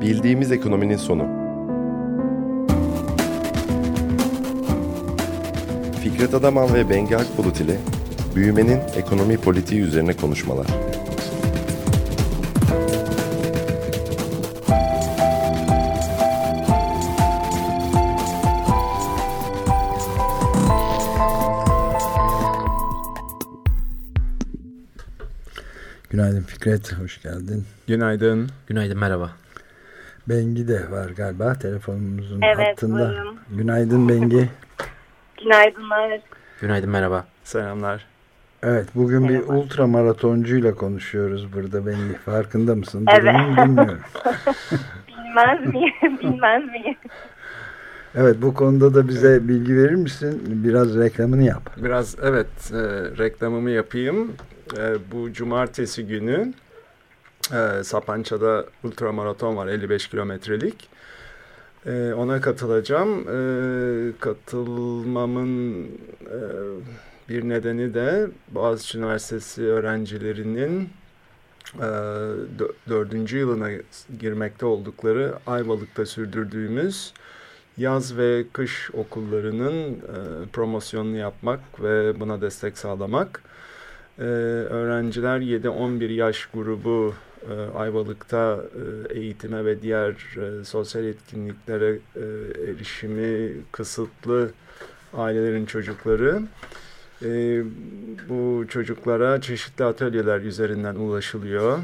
Bildiğimiz ekonominin sonu. Fikret Adaman ve Bengi Akbulut ile büyümenin ekonomi politiği üzerine konuşmalar. Günaydın Fikret, hoş geldin. Günaydın. Günaydın, merhaba. Bengi de var galiba telefonumuzun evet, hattında. Buyurun. Günaydın Bengi. Günaydınlar. Günaydın, merhaba. Selamlar. Evet, bugün Merhaba. bir ultra maratoncuyla konuşuyoruz burada Bengi. Farkında mısın? Evet. Durumu bilmiyorum. Bilmez miyim? Bilmez miyim? Evet, bu konuda da bize bilgi verir misin? Biraz reklamını yap. Biraz evet e, reklamımı yapayım. E, bu cumartesi günü e, Sapanca'da ultramaraton var 55 kilometrelik. E, ona katılacağım. E, katılmamın e, bir nedeni de Boğaziçi Üniversitesi öğrencilerinin e, dö- dördüncü yılına girmekte oldukları Ayvalık'ta sürdürdüğümüz yaz ve kış okullarının e, promosyonunu yapmak ve buna destek sağlamak. E, öğrenciler 7-11 yaş grubu Ayvalık'ta e, eğitime ve diğer e, sosyal etkinliklere e, erişimi kısıtlı ailelerin çocukları. E, bu çocuklara çeşitli atölyeler üzerinden ulaşılıyor.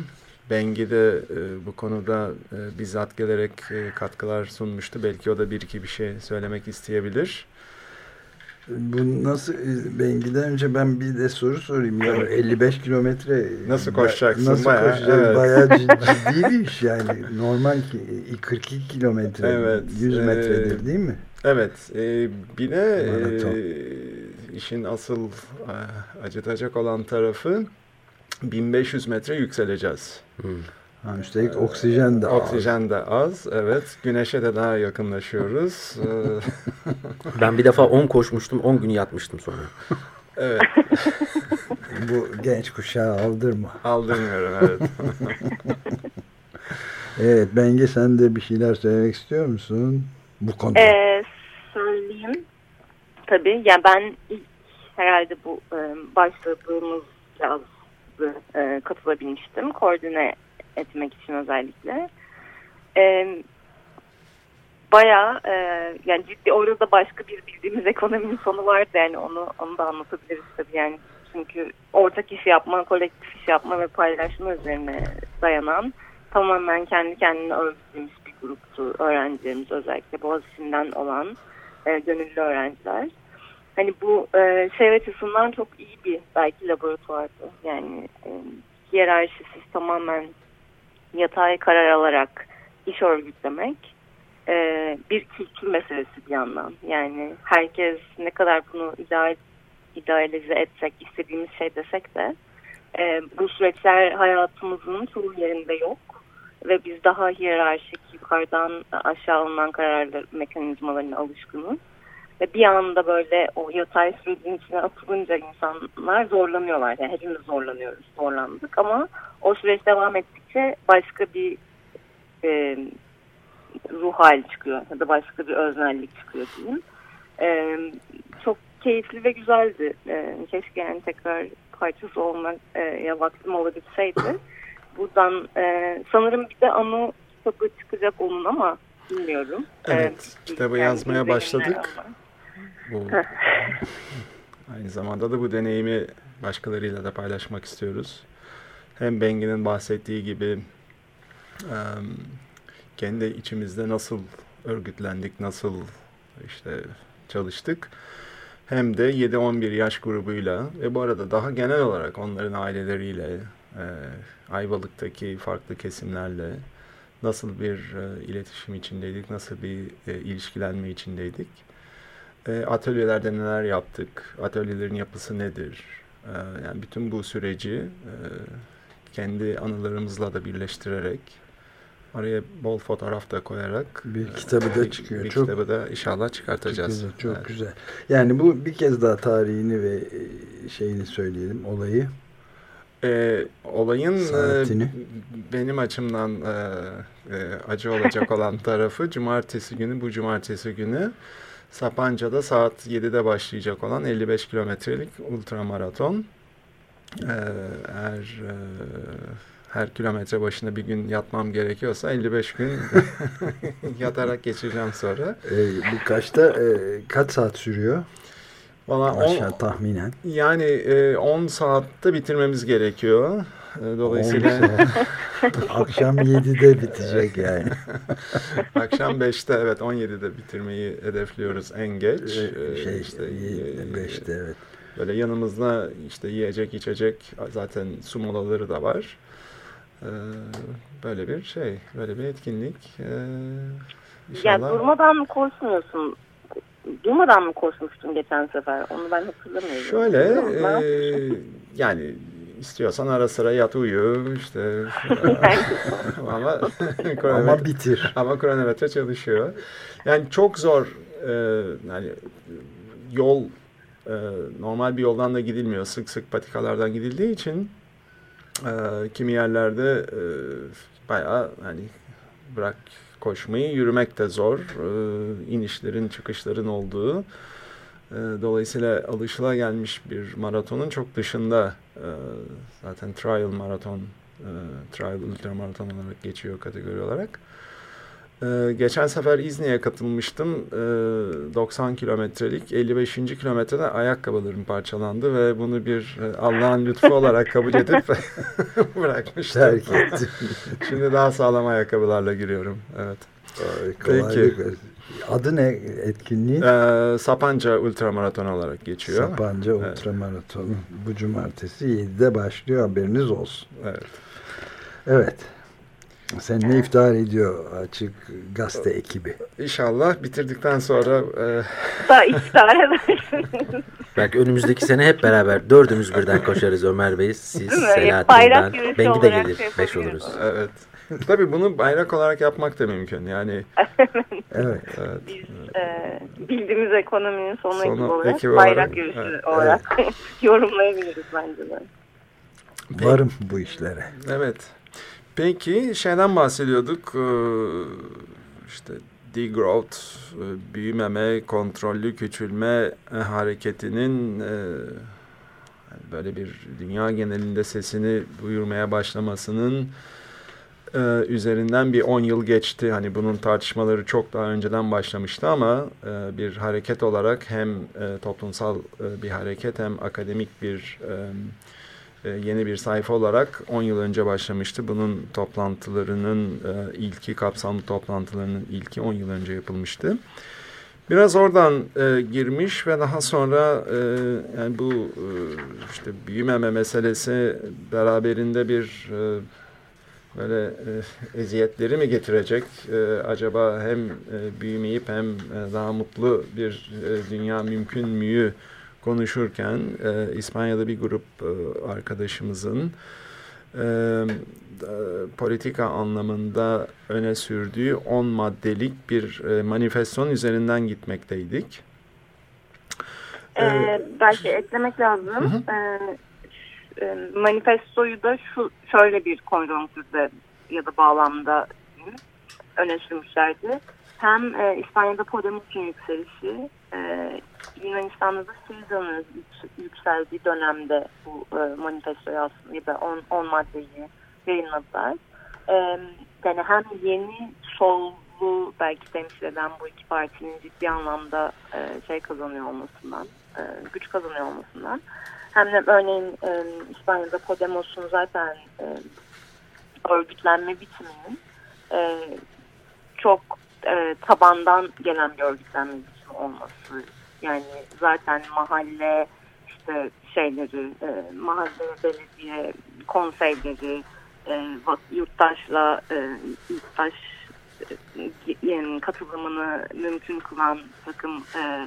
Bengi de e, bu konuda e, bizzat gelerek e, katkılar sunmuştu. Belki o da bir iki bir şey söylemek isteyebilir. Bu nasıl Bengi'den önce ben bir de soru sorayım. Ya 55 kilometre Nasıl koşacaksın? Nasıl Bayağı, koşacaksın? evet. Bayağı ciddi, bir iş yani. Normal ki 42 kilometre, Evet, 100 e, metredir değil mi? Evet, e, bir de Maraton. e, işin asıl e, acıtacak olan tarafı 1500 metre yükseleceğiz. Hmm. Ha, üstelik oksijen de az. Oksijen de az, evet. Güneşe de daha yakınlaşıyoruz. E, Ben bir defa 10 koşmuştum, 10 gün yatmıştım sonra. evet, Bu genç kuşağı aldırma. aldırmıyorum, evet. Evet Bengi sen de bir şeyler söylemek istiyor musun? Bu konuda. Ee, söyleyeyim. Tabii. Yani ben ilk herhalde bu e, başladığımız yazdı e, katılabilmiştim. Koordine etmek için özellikle. E, bayağı e, yani ciddi orada da başka bir bildiğimiz ekonominin sonu vardı yani onu onu da anlatabiliriz tabii yani çünkü ortak iş yapma, kolektif iş yapma ve paylaşma üzerine dayanan tamamen kendi kendine örgütlemiş bir gruptu öğrencilerimiz özellikle Boğaziçi'nden olan e, gönüllü öğrenciler. Hani bu e, şey açısından çok iyi bir belki laboratuvardı. Yani e, hiyerarşisiz tamamen yatay karar alarak iş örgütlemek e, bir kültür meselesi bir yandan. Yani herkes ne kadar bunu ideal, idealize etsek, istediğimiz şey desek de e, bu süreçler hayatımızın çoğu yerinde yok. Ve biz daha hiyerarşik, yukarıdan aşağı alınan kararlar mekanizmalarına alışkınız. Ve bir anda böyle o yatay sürecin içine atılınca insanlar zorlanıyorlar. Yani hepimiz zorlanıyoruz, zorlandık ama o süreç devam ettikçe başka bir e, ruh hali çıkıyor ya da başka bir öznellik çıkıyor diyeyim. E, çok keyifli ve güzeldi. E, keşke yani tekrar parçası olmak e, vaktim olabilseydi. Buradan e, sanırım bir de anı kitabı çıkacak onun ama bilmiyorum. Evet, E, kitabı yani yazmaya başladık. ama. Bu, aynı zamanda da bu deneyimi başkalarıyla da paylaşmak istiyoruz. Hem Bengi'nin bahsettiği gibi kendi içimizde nasıl örgütlendik, nasıl işte çalıştık. Hem de 7-11 yaş grubuyla ve bu arada daha genel olarak onların aileleriyle, e, Ayvalık'taki farklı kesimlerle nasıl bir e, iletişim içindeydik, nasıl bir e, ilişkilenme içindeydik. E, atölyelerde neler yaptık, atölyelerin yapısı nedir? E, yani bütün bu süreci e, kendi anılarımızla da birleştirerek Oraya bol fotoğraf da koyarak Bir kitabı da çıkıyor. Bir Çok- kitabı da inşallah çıkartacağız. Çok, güzel, çok Evet. güzel. Yani bu bir kez daha tarihini ve e, şeyini söyleyelim, olayı. E, olayın Saatini. e, benim açımdan e, e, acı olacak olan tarafı cumartesi günü bu cumartesi günü Sapanca'da saat 7'de başlayacak olan 55 kilometrelik ultramaraton. E, eğer e, her kilometre başına bir gün yatmam gerekiyorsa 55 gün yatarak geçireceğim sonra. E, bu kaçta e, kaç saat sürüyor? Valla on- tahminen. yani e, 10 saatte bitirmemiz gerekiyor. E, Dolayısıyla. Akşam 7'de bitecek yani. akşam 5'te evet 17'de bitirmeyi hedefliyoruz en geç. E, E, şey işte, e, 5'te evet. Böyle yanımızda işte yiyecek içecek zaten su molaları da var. E, böyle bir şey, böyle bir etkinlik. E, Yani inşallah. durmadan mı koşmuyorsun? Durmadan mı koşmuştun geçen sefer? Onu ben hatırlamıyorum. Şöyle e, yani istiyorsan ara sıra yat uyu işte ama Ama bitir. ama kronometre çalışıyor. Yani çok zor e, yani yol e, normal bir yoldan da gidilmiyor. Sık sık patikalardan gidildiği için e, kimi yerlerde e, bayağı hani bırak koşmayı yürümek de zor. E, inişlerin çıkışların olduğu. E, Dolayısıyla alışılagelmiş bir maratonun çok dışında e, zaten trial maraton, e, trial ultramaraton olarak geçiyor kategori olarak. E, Geçen sefer İzni'ye katılmıştım. E, 90 kilometrelik 55. kilometrede ayakkabılarım parçalandı ve bunu bir e, Allah'ın lütfu olarak kabul edip bırakmıştım. Terk ettim. Şimdi daha sağlam ayakkabılarla giriyorum. Evet. Versin. Adı ne etkinliğin? E, Sapanca ultramaraton olarak geçiyor. Sapanca Evet. Ultramaratonu. Bu cumartesi 7'de başlıyor haberiniz olsun. Evet. Evet. Sen ne iftihar ediyor Açık Gazete ekibi? İnşallah bitirdikten sonra e, Daha iftihar edersiniz. Belki önümüzdeki sene hep beraber dördümüz birden koşarız Ömer Bey. Siz? Selahattin, ben. Bengi de gelir. Beş oluruz. evet. Tabii bunu bayrak olarak yapmak da mümkün. Yani Evet. evet. Biz e, bildiğimiz ekonominin sonu, Sonu ekibi olarak ekibi bayrak olarak, yürüyüşü evet. olarak yorumlayabiliriz bence de. Peki. Varım bu işlere. Evet. Peki şeyden bahsediyorduk. Ee, işte degrowth, e, büyümeme, kontrollü küçülme e, hareketinin e, böyle bir dünya genelinde sesini duyurmaya başlamasının e, üzerinden bir 10 yıl geçti. Hani bunun tartışmaları çok daha önceden başlamıştı ama e, bir hareket olarak hem e, toplumsal e, bir hareket hem akademik bir e, e, yeni bir sayfa olarak 10 yıl önce başlamıştı. Bunun toplantılarının e, ilki, kapsamlı toplantılarının ilki 10 yıl önce yapılmıştı. Biraz oradan e, girmiş ve daha sonra e, yani bu e, işte büyümeme meselesi beraberinde bir e, böyle e, eziyetleri mi getirecek? E, acaba hem e, büyümeyip hem e, daha mutlu bir e, dünya mümkün müyü konuşurken e, İspanya'da bir grup e, arkadaşımızın e, e, politika anlamında öne sürdüğü 10 maddelik bir e, manifeston üzerinden gitmekteydik. Ee, belki eklemek lazım. Ee, e, manifestoyu da şu şöyle bir konjonktürde ya da bağlamda öne sürmüşlerdi. Hem e, İspanya'da Podemos'un yükselişi, e, Yunanistan'da da Syriza'nın yük- yükseldiği dönemde bu e, manifestoyu aslında ya da 10 maddeyi yayınladılar. E, yani hem yeni sollu belki temsil eden bu iki partinin ciddi anlamda e, şey kazanıyor olmasından, e, güç kazanıyor olmasından hem de örneğin e, İspanya'da Podemos'un zaten e, örgütlenme biçiminin e, çok e, tabandan gelen bir örgütlenme biçimi olması. Yani zaten mahalle işte şeyleri, e, mahalle belediye konseyleri, e, yurttaşla e, yurttaş yani katılımını mümkün kılan takım e,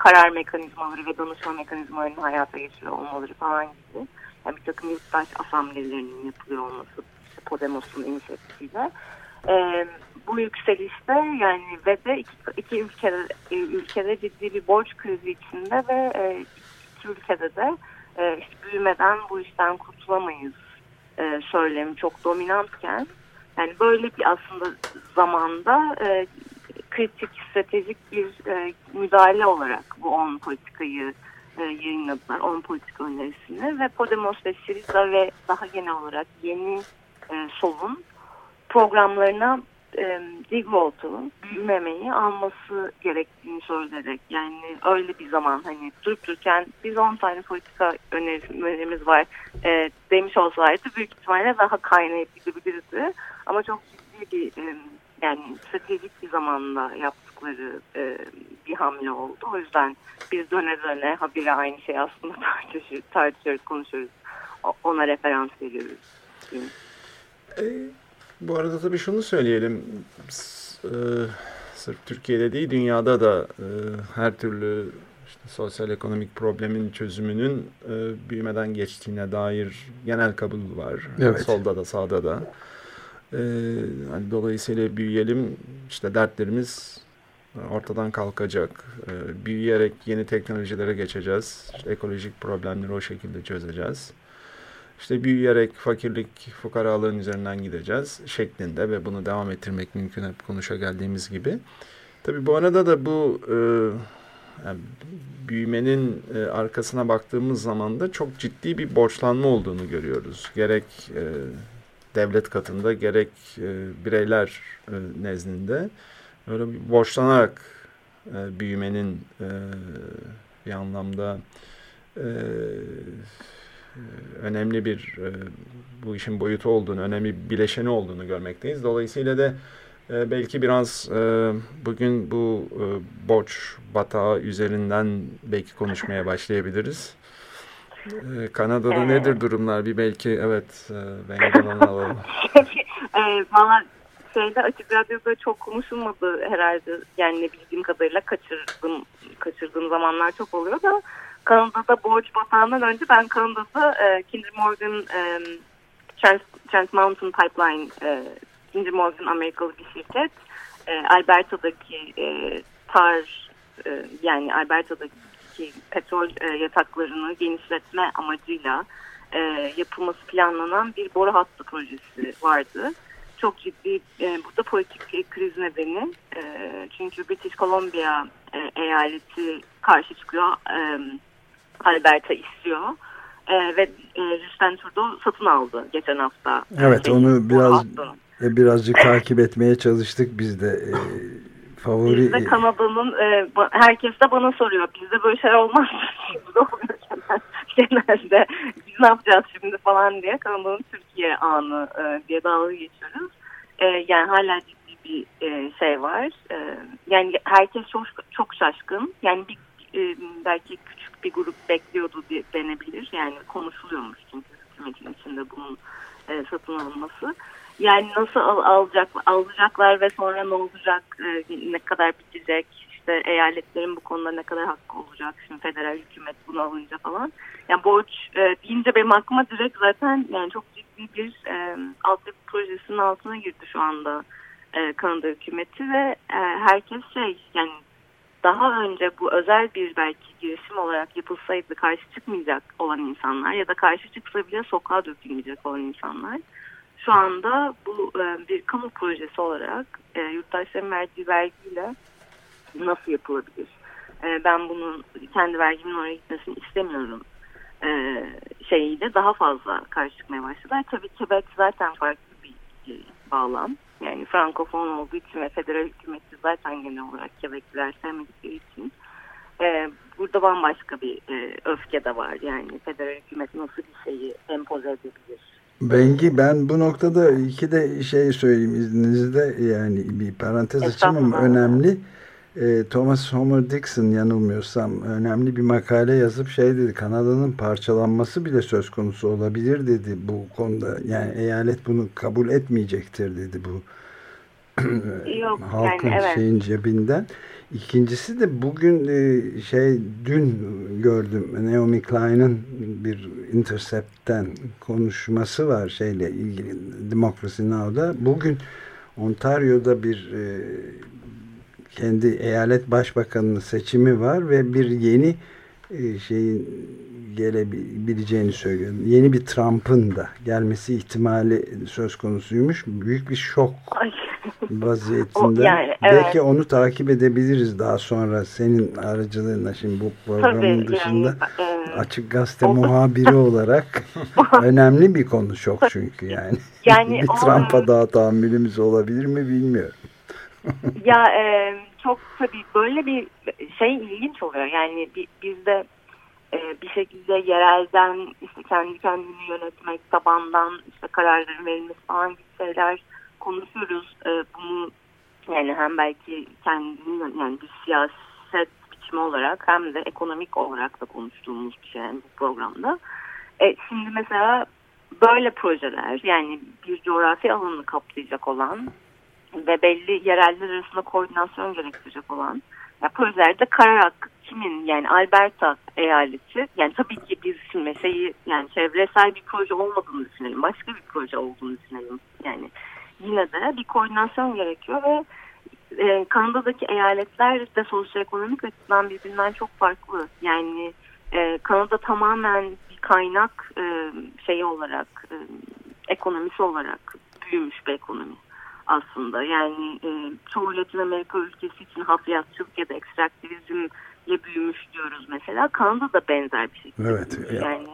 karar mekanizmaları ve danışma mekanizmalarının hayata geçiriyor olmaları falan gibi. Yani bir takım yurttaş asamblelerinin yapılıyor olması işte Podemos'un inisiyatifiyle. Ee, bu yükselişte yani ve de iki, iki ülkede, ülkede ciddi bir borç krizi içinde ve e, iki ülkede de e, işte büyümeden bu işten kurtulamayız e, söylemi çok dominantken yani böyle bir aslında zamanda e, kritik stratejik bir e, müdahale olarak bu 10 politikayı e, yayınladılar. 10 politika önerisini ve Podemos ve Syriza ve daha genel olarak yeni e, solun programlarına e, degrowth'u, büyümemeyi alması gerektiğini söyleyerek yani öyle bir zaman hani durup dururken biz 10 tane politika önerimiz var e, demiş olsaydı büyük ihtimalle daha kaynayıp gidebilirdi. Ama çok ciddi bir e, yani stratejik bir zamanda yaptıkları e, bir hamle oldu. O yüzden biz döne döne habire aynı şey aslında tartışıyoruz, tartışıyoruz konuşuyoruz. Ona referans veriyoruz. E, bu arada tabii şunu söyleyelim. E, sırf Türkiye'de değil dünyada da e, her türlü işte sosyal ekonomik problemin çözümünün e, büyümeden geçtiğine dair genel kabul var. Evet. Solda da sağda da. E, hani dolayısıyla büyüyelim işte dertlerimiz ortadan kalkacak. E, büyüyerek yeni teknolojilere geçeceğiz. İşte ekolojik problemleri o şekilde çözeceğiz. İşte büyüyerek fakirlik, fukaralığın üzerinden gideceğiz şeklinde ve bunu devam ettirmek mümkün hep konuşa geldiğimiz gibi. Tabii bu arada da bu e, yani büyümenin e, arkasına baktığımız zaman da çok ciddi bir borçlanma olduğunu görüyoruz. Gerek e, devlet katında gerek e, bireyler e, nezdinde öyle bir borçlanarak e, büyümenin e, bir anlamda e, önemli bir e, bu işin boyutu olduğunu, önemli bir bileşeni olduğunu görmekteyiz. Dolayısıyla da e, belki biraz e, bugün bu e, borç batağı üzerinden belki konuşmaya başlayabiliriz. E, Kanada'da Evet. nedir durumlar? Bir belki evet e, onu alalım. e, Valla şeyde açık radyoda çok konuşulmadı herhalde. Yani ne bildiğim kadarıyla kaçırdım, kaçırdığım zamanlar çok oluyor da Kanada'da borç batağından önce ben Kanada'da e, Kinder Morgan e, Trans, Trans Mountain Pipeline e, Kinder Morgan Amerikalı bir şirket e, Alberta'daki e, tar e, yani Alberta'daki petrol e, yataklarını genişletme amacıyla e, yapılması planlanan bir boru hattı projesi vardı. Çok ciddi e, burada politik kriz nedeni e, çünkü British Columbia e, eyaleti karşı çıkıyor. E, Alberta istiyor. E, ve e, Justin Trudeau satın aldı geçen hafta. Evet Şey, onu biraz e, birazcık takip etmeye çalıştık biz de. E, favori Biz de Kanada'nın e, herkes de bana soruyor. Bizde böyle şey olmaz. Bizde genelde. Biz ne yapacağız şimdi falan diye Kanada'nın Türkiye anı e, diye dalga geçiyoruz. E, yani hala ciddi bir e, şey var. E, yani herkes çok çok şaşkın. Yani bir e, belki küçük bir grup bekliyordu diye denebilir. Yani konuşuluyormuş çünkü hükümetin içinde bunun e, satın alınması. Yani nasıl al, alacak, alacaklar ve sonra ne olacak, e, ne kadar bitecek, işte eyaletlerin bu konuda ne kadar hakkı olacak, şimdi federal hükümet bunu alınca falan. Yani borç e, deyince benim aklıma direkt zaten yani çok ciddi bir e, altyapı projesinin altına girdi şu anda e, Kanada hükümeti ve e, herkes şey yani daha önce bu özel bir belki girişim olarak yapılsaydı karşı çıkmayacak olan insanlar ya da karşı çıksa bile sokağa dökülmeyecek olan insanlar şu anda bu e, bir kamu projesi olarak e, yurttaşların verdiği vergiyle nasıl yapılabilir? E, ben bunun kendi vergimin oraya gitmesini istemiyorum e, şeyiyle daha fazla karşı çıkmaya başladılar. Tabii Quebec zaten farklı bir e, bağlam. Yani Frankofon olduğu için ve federal hükümeti zaten genel olarak Quebec'liler sevmedikleri için e, burada bambaşka bir e, öfke de var. Yani federal hükümet nasıl bir şeyi empoze edebilir? Bengi ben bu noktada iki de şey söyleyeyim izninizle yani bir parantez açayım ama önemli. E, Thomas Homer Dixon yanılmıyorsam önemli bir makale yazıp şey dedi Kanada'nın parçalanması bile söz konusu olabilir dedi bu konuda yani eyalet bunu kabul etmeyecektir dedi bu Yok, halkın yani evet. şeyin cebinden. İkincisi de bugün e, şey dün gördüm Naomi Klein'in bir Intercept'ten konuşması var şeyle ilgili Democracy Now'da. Bugün Ontario'da bir e, kendi eyalet başbakanının seçimi var ve bir yeni e, şeyin gelebileceğini söylüyor. Yeni bir Trump'ın da gelmesi ihtimali söz konusuymuş. Büyük bir şok vaziyetinde. O, yani, evet. Belki onu takip edebiliriz daha sonra senin aracılığınla şimdi bu programın Tabii, dışında yani, e, açık gazete o- muhabiri olarak önemli bir konu şok çünkü yani. Yani bir Trump'a daha tahammülümüz olabilir mi bilmiyorum. ya e, çok tabii böyle bir şey ilginç oluyor. Yani bi- bizde e, bir şekilde yerelden işte kendi kendini yönetmek, tabandan işte kararların verilmesi falan gibi şeyler konuşuyoruz. E, bunu yani hem belki kendini yani bir siyaset biçimi olarak hem de ekonomik olarak da konuştuğumuz bir şey yani bu programda. E, şimdi mesela böyle projeler yani bir coğrafi alanını kapsayacak olan ve belli yereller arasında koordinasyon gerektirecek olan projelerde karar hakkı kimin yani Alberta eyaleti yani tabii ki biz şimdi şeyi yani çevresel bir proje olmadığını düşünelim başka bir proje olduğunu düşünelim. Yani yine de bir koordinasyon gerekiyor ve e, Kanada'daki eyaletler de sosyoekonomik açıdan birbirinden çok farklı. Yani e, Kanada tamamen bir kaynak e, şeyi olarak e, ekonomisi olarak büyümüş bir ekonomi aslında. Yani e, çoğu Latin Amerika ülkesi için hafriyatçılık ya da ekstraktivizmle büyümüş diyoruz mesela. Kanada da benzer bir şekilde. Evet, büyümüş. Yani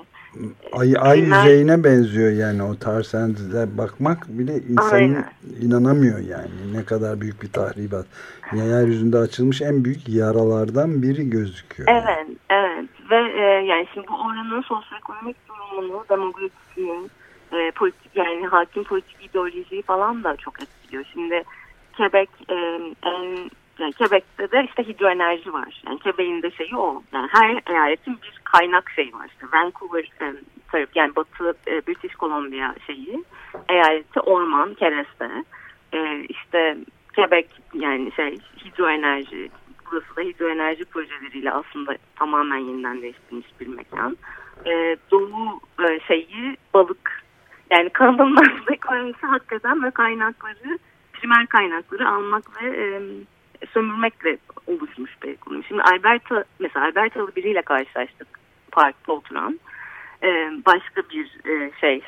Ay, ay Günler- yüzeyine benziyor yani o tar senteze bakmak bile insanın Aynen. inanamıyor yani ne kadar büyük bir tahribat. Yeryüzünde açılmış en büyük yaralardan biri gözüküyor. Evet, evet. Ve e, yani şimdi bu oranın sosyoekonomik durumunu, demografisini, e, politik yani hakim politik ideolojiyi falan da çok etkiliyor. Şimdi Quebec e, en yani Quebec'te de işte hidroenerji var. Yani Quebec'in de şeyi o. Yani her eyaletin bir kaynak şeyi var. İşte Vancouver e, tarafı yani Batı e, British Columbia şeyi eyaleti orman, kereste. E, işte Quebec yani şey hidroenerji burası da hidroenerji projeleriyle aslında tamamen yeniden değiştirilmiş bir mekan. Ee, doğu e, şeyi balık. Yani Kanada'nın aslında ekonomisi hakikaten ve kaynakları, primer kaynakları almak ve e, sömürmekle oluşmuş bir ekonomi. Şimdi Alberta, mesela Albertalı biriyle karşılaştık parkta oturan. Ee, başka bir e, şey,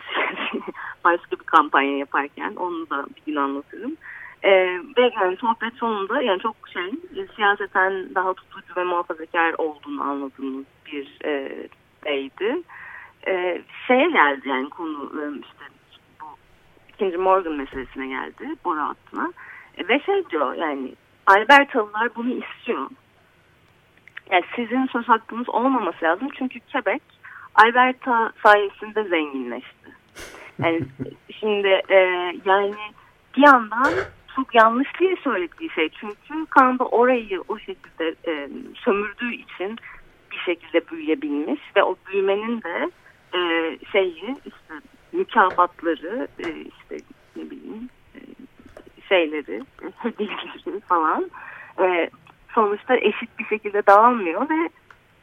başka bir kampanya yaparken onu da bir gün anlatırım. Ee, ve yani sohbet sonunda yani çok şey e, siyaseten daha tutucu ve muhafazakar olduğunu anladığımız bir e, beydi. E, şeye geldi yani konu e, işte bu ikinci Morgan meselesine geldi boru hattına. E, ve şey diyor yani Albertalılar bunu istiyor. Yani sizin söz hakkınız olmaması lazım çünkü Quebec Alberta sayesinde zenginleşti. Yani şimdi e, yani bir yandan çok yanlış diye söylediği şey. Çünkü Kanada orayı o şekilde e, sömürdüğü için bir şekilde büyüyebilmiş ve o büyümenin de e, şeyi işte mükafatları e, işte ne bileyim e, şeyleri hediyeleri falan e, sonuçta eşit bir şekilde dağılmıyor ve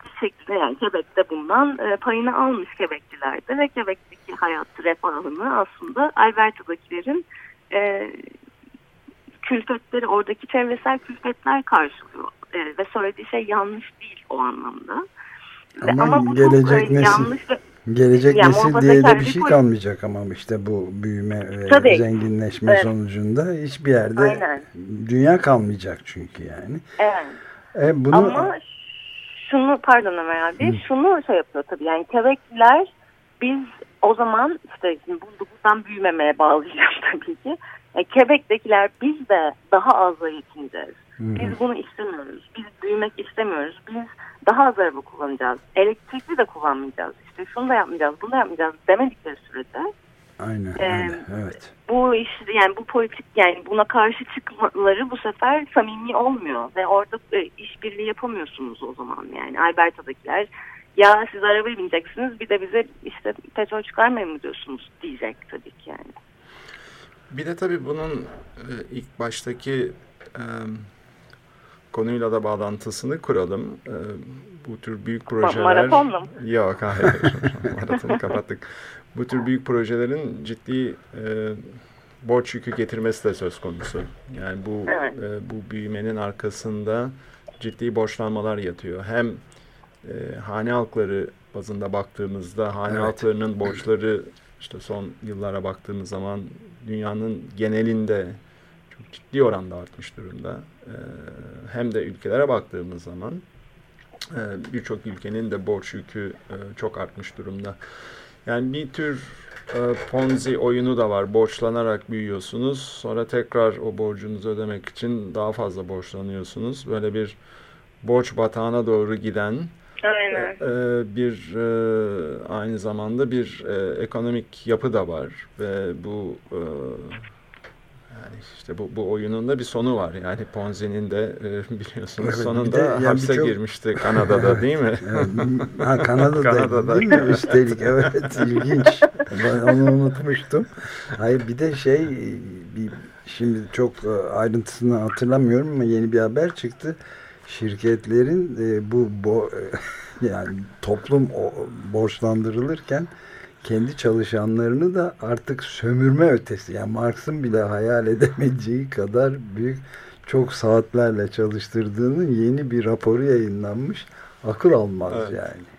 bir şekilde yani Quebec'te bundan e, payını almış Quebec'liler de ve Quebec'teki hayat refahını aslında Alberta'dakilerin e, külfetleri oradaki çevresel külfetler karşılıyor. E, ve söylediği şey yanlış değil o anlamda. Ve- Ama bu gelecek çok, nesil- yanlış ve Gelecek Yani nesil diye de bir şey kalmayacak ama işte bu büyüme ve Tabii. zenginleşme Evet. sonucunda hiçbir yerde Aynen. dünya kalmayacak çünkü yani. evet. E bunu Ama şunu pardon Ömer abi şunu şey yapıyor tabii yani Quebec'liler biz o zaman işte şimdi buradan büyümemeye bağlayacağım tabii ki. Yani Quebec'tekiler biz de daha azla yetineceğiz. Biz bunu istemiyoruz. Biz büyümek istemiyoruz. Biz daha az araba kullanacağız. Elektrikli de kullanmayacağız. İşte şunu da yapmayacağız, bunu da yapmayacağız demedikleri sürece aynen Ee, öyle evet. bu iş yani bu politik yani buna karşı çıkmaları bu sefer samimi olmuyor ve orada e, işbirliği yapamıyorsunuz o zaman yani Alberta'dakiler ya siz arabaya bineceksiniz bir de bize işte petrol çıkarmayın mı diyorsunuz diyecek tabii ki yani. Bir de tabii bunun e, ilk baştaki e, konuyla da bağlantısını kuralım. E, bu tür büyük projeler... maratonla mı? Yok hayır. Maratonu kapattık. Bu tür büyük projelerin ciddi borç yükü getirmesi de söz konusu. Yani bu Evet. bu büyümenin arkasında ciddi borçlanmalar yatıyor. Hem hane halkları bazında baktığımızda hane halklarının borçları işte son yıllara baktığımız zaman dünyanın genelinde çok ciddi oranda artmış durumda. E, hem de ülkelere baktığımız zaman e, birçok ülkenin de borç yükü e, çok artmış durumda. Yani bir tür e, Ponzi oyunu da var. Borçlanarak büyüyorsunuz. Sonra tekrar o borcunuzu ödemek için daha fazla borçlanıyorsunuz. Böyle bir borç batağına doğru giden Aynen. e, bir e, aynı zamanda bir e, ekonomik yapı da var ve bu e, yani işte bu, bu oyunun da bir sonu var. Yani Ponzi'nin de e, biliyorsunuz Evet, sonunda de yani hapse birçok- girmişti Kanada'da değil mi? Ha, Kanada'da, Kanada'da. değil mi? Üstelik evet ilginç. Ben onu unutmuştum. Hayır bir de şey bir, şimdi çok ayrıntısını hatırlamıyorum ama yeni bir haber çıktı. Şirketlerin e, bu bo, yani toplum o, borçlandırılırken kendi çalışanlarını da artık sömürme ötesi yani Marx'ın bile hayal edemeyeceği kadar büyük çok saatlerle çalıştırdığının yeni bir raporu yayınlanmış. Akıl almaz Evet. yani.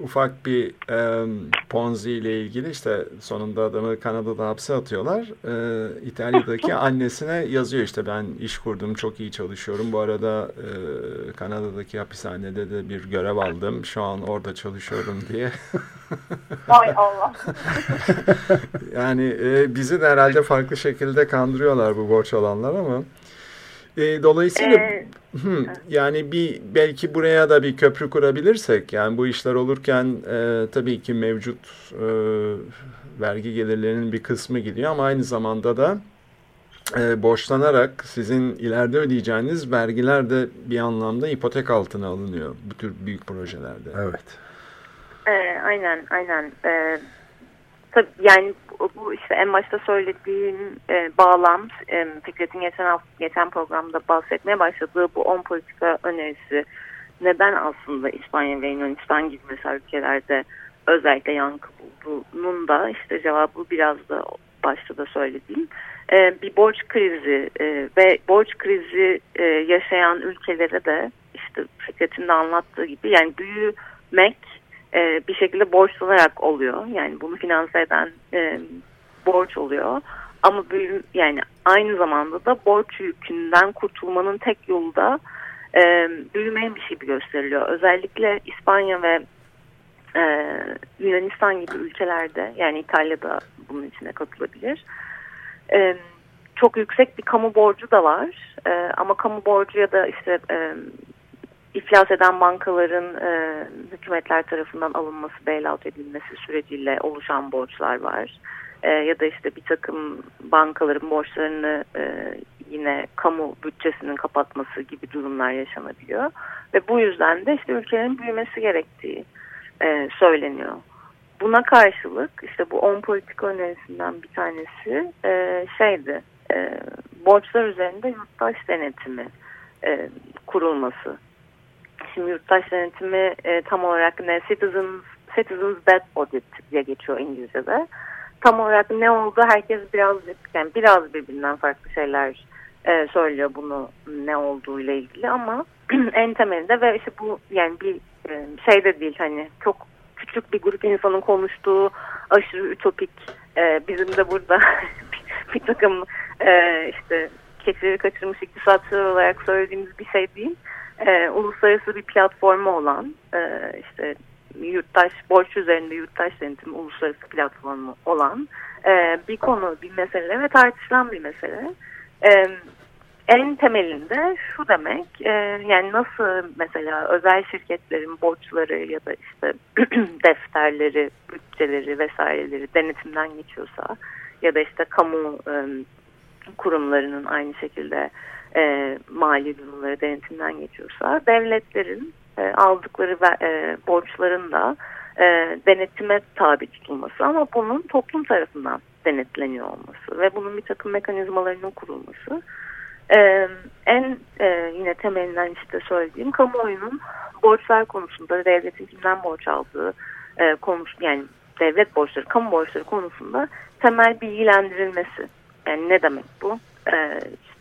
Ufak bir e, Ponzi ile ilgili işte sonunda adamı Kanada'da hapse atıyorlar. E, İtalya'daki annesine yazıyor işte ben iş kurdum çok iyi çalışıyorum. Bu arada e, Kanada'daki hapishanede de bir görev aldım. Şu an orada çalışıyorum diye. Ay Allah. Yani e, bizi de herhalde farklı şekilde kandırıyorlar bu borç alanlar ama e, dolayısıyla Ee, hı, yani bir belki buraya da bir köprü kurabilirsek yani bu işler olurken e, tabii ki mevcut e, vergi gelirlerinin bir kısmı gidiyor ama aynı zamanda da e, borçlanarak sizin ileride ödeyeceğiniz vergiler de bir anlamda ipotek altına alınıyor bu tür büyük projelerde. Evet. Ee, aynen aynen. Ee, tabii yani bu, işte en başta söylediğim e, bağlam e, Fikret'in geçen hafta, geçen programda bahsetmeye başladığı bu 10 politika önerisi neden aslında İspanya ve Yunanistan gibi mesela ülkelerde özellikle yankı bulduğunun da işte cevabı biraz da başta da söylediğim e, bir borç krizi e, ve borç krizi e, yaşayan ülkelere de işte Fikret'in de anlattığı gibi yani büyümek e, bir şekilde borçlanarak oluyor. Yani bunu finanse eden e, borç oluyor. Ama büyü, yani aynı zamanda da borç yükünden kurtulmanın tek yolu da e, büyümeymiş gibi gösteriliyor. Özellikle İspanya ve e, Yunanistan gibi ülkelerde yani İtalya'da bunun içine katılabilir. E, çok yüksek bir kamu borcu da var. E, ama kamu borcu ya da işte e, iflas eden bankaların e, hükümetler tarafından alınması, bailout edilmesi süreciyle oluşan borçlar var. E, ya da işte bir takım bankaların borçlarını e, yine kamu bütçesinin kapatması gibi durumlar yaşanabiliyor. Ve bu yüzden de işte ülkenin büyümesi gerektiği e, söyleniyor. Buna karşılık işte bu 10 politika önerisinden bir tanesi e, şeydi, e, borçlar üzerinde yurttaş denetimi e, kurulması. Şimdi yurttaş denetimi e, tam olarak ne? Citizens, Citizens Debt Audit diye geçiyor İngilizce'de. Tam olarak ne oldu? Herkes biraz yani biraz birbirinden farklı şeyler e, söylüyor bunu ne olduğu ile ilgili ama en temelinde ve işte bu yani bir e, şey de değil hani çok küçük bir grup insanın konuştuğu aşırı ütopik e, bizim de burada bir takım e, işte keçileri kaçırmış iktisatçılar olarak söylediğimiz bir şey değil. E, uluslararası bir platformu olan e, işte yurttaş borç üzerinde yurttaş denetimi uluslararası platformu olan e, bir konu bir mesele ve tartışılan bir mesele. E, en temelinde şu demek e, yani nasıl mesela özel şirketlerin borçları ya da işte defterleri, bütçeleri vesaireleri denetimden geçiyorsa ya da işte kamu e, kurumlarının aynı şekilde e, mali durumları denetimden geçiyorsa devletlerin e, aldıkları e, borçların da e, denetime tabi tutulması ama bunun toplum tarafından denetleniyor olması ve bunun bir takım mekanizmalarının kurulması ee, en e, yine temelinden işte söylediğim kamuoyunun borçlar konusunda devletin kimden borç aldığı e, konusu yani devlet borçları, kamu borçları konusunda temel bilgilendirilmesi. Yani ne demek bu? E, işte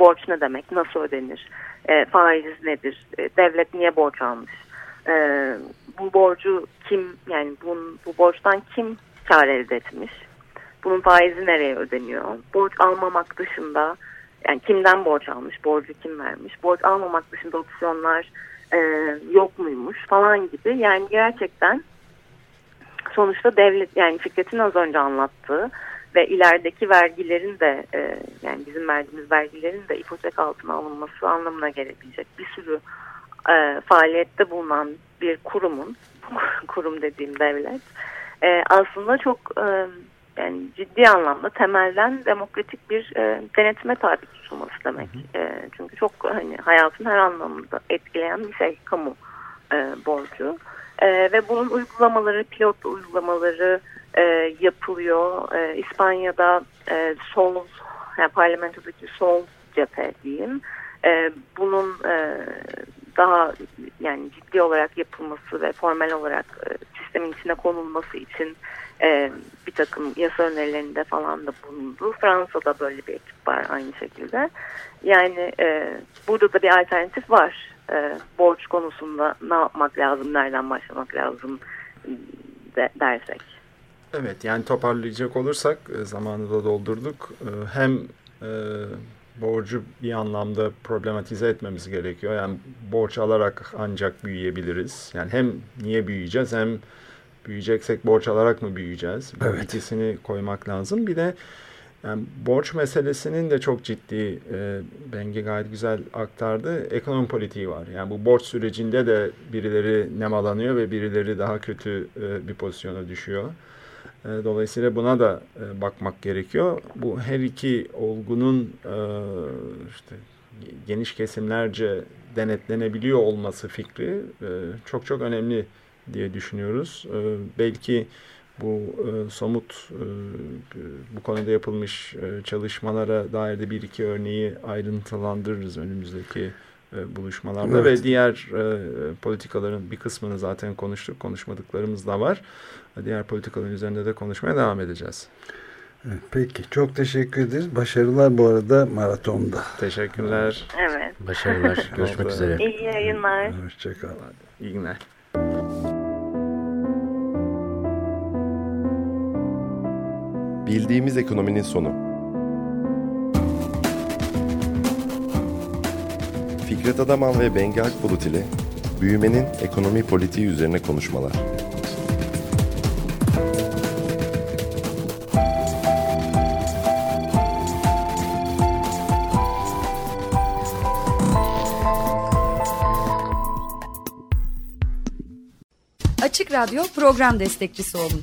borç ne demek? Nasıl ödenir? E, faiz nedir? E, devlet niye borç almış? e, bu borcu kim yani bunun, bu borçtan kim kar elde etmiş? Bunun faizi nereye ödeniyor? Borç almamak dışında yani kimden borç almış, borcu kim vermiş, borç almamak dışında opsiyonlar e, yok muymuş falan gibi. Yani gerçekten sonuçta devlet yani Fikret'in az önce anlattığı ve ilerideki vergilerin de e, yani bizim verdiğimiz vergilerin de ipotek altına alınması anlamına gelebilecek bir sürü e, faaliyette bulunan bir kurumun kurum dediğim devlet e, aslında çok e, yani ciddi anlamda temelden demokratik bir e, denetime tabi tutulması demek. E, çünkü çok hani hayatın her anlamında etkileyen bir şey kamu e, borcu. E, ve bunun uygulamaları, pilot uygulamaları e, yapılıyor. E, İspanya'da e, sol, yani parlamentodaki sol cephe diyeyim. E, bunun e, daha yani ciddi olarak yapılması ve formel olarak e, sistemin içine konulması için e, bir takım yasa önerilerinde falan da bulundu. Fransa'da böyle bir ekip var aynı şekilde. Yani e, burada da bir alternatif var. E, borç konusunda ne yapmak lazım, nereden başlamak lazım de, dersek. Evet yani toparlayacak olursak e, zamanı da doldurduk. E, hem e, borcu bir anlamda problematize etmemiz gerekiyor. Yani borç alarak ancak büyüyebiliriz. Yani hem niye büyüyeceğiz hem büyüyeceksek borç alarak mı büyüyeceğiz? Evet. ikisini koymak lazım. Bir de yani borç meselesinin de çok ciddi, e, Bengi gayet güzel aktardı. Ekonomi politiği var. Yani bu borç sürecinde de birileri nemalanıyor ve birileri daha kötü e, bir pozisyona düşüyor. E, Dolayısıyla buna da e, bakmak gerekiyor. Bu her iki olgunun e, işte geniş kesimlerce denetlenebiliyor olması fikri çok çok önemli diye düşünüyoruz. Belki bu somut bu konuda yapılmış çalışmalara dair de bir iki örneği ayrıntılandırırız önümüzdeki buluşmalarda Evet. ve diğer e, politikaların bir kısmını zaten konuştuk. Konuşmadıklarımız da var. Diğer politikaların üzerinde de konuşmaya devam edeceğiz. Evet, Peki çok teşekkür ederiz. Başarılar bu arada maratonda. Teşekkürler. Evet. Başarılar. Görüşmek üzere. İyi yayınlar. Hoşçakal. İyi günler. Bildiğimiz ekonominin sonu. Fikret Adaman ve Bengi Akbulut ile büyümenin ekonomi politiği üzerine konuşmalar. Açık Radyo program destekçisi olun.